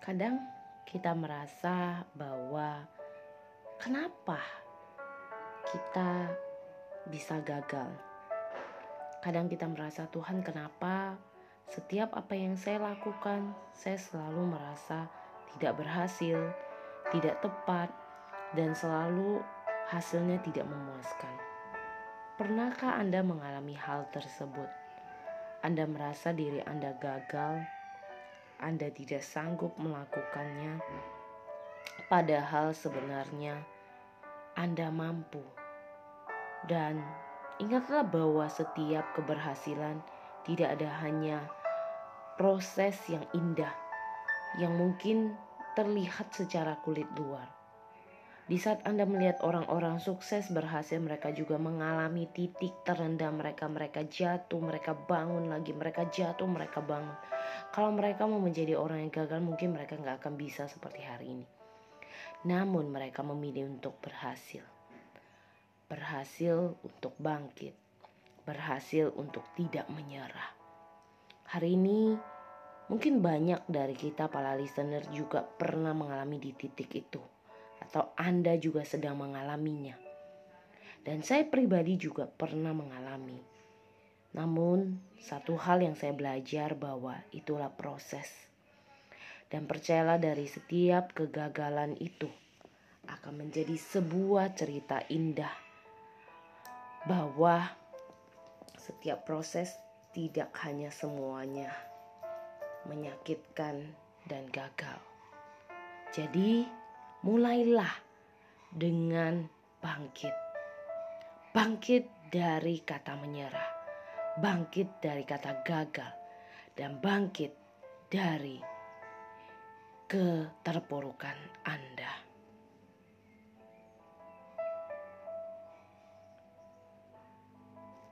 Kadang kita merasa bahwa kenapa kita bisa gagal. Kadang kita merasa Tuhan kenapa setiap apa yang saya lakukan saya selalu merasa tidak berhasil, tidak tepat, dan selalu hasilnya tidak memuaskan. Pernahkah Anda mengalami hal tersebut? Anda merasa diri Anda gagal, Anda tidak sanggup melakukannya, padahal sebenarnya Anda mampu. Dan ingatlah bahwa setiap keberhasilan tidak ada hanya proses yang indah yang mungkin terlihat secara kulit luar. Di saat Anda melihat orang-orang sukses berhasil, mereka juga mengalami titik terendah mereka. Mereka jatuh, mereka bangun lagi, mereka jatuh, mereka bangun. Kalau mereka mau menjadi orang yang gagal, mungkin mereka nggak akan bisa seperti hari ini. Namun mereka memilih untuk berhasil. Berhasil untuk bangkit. Berhasil untuk tidak menyerah. Hari ini mungkin banyak dari kita para listener juga pernah mengalami di titik itu atau Anda juga sedang mengalaminya. Dan saya pribadi juga pernah mengalami. Namun, satu hal yang saya belajar bahwa itulah proses. Dan percayalah dari setiap kegagalan itu akan menjadi sebuah cerita indah bahwa setiap proses tidak hanya semuanya menyakitkan dan gagal. Jadi, mulailah dengan bangkit. Bangkit dari kata menyerah, bangkit dari kata gagal, dan bangkit dari keterpurukan Anda.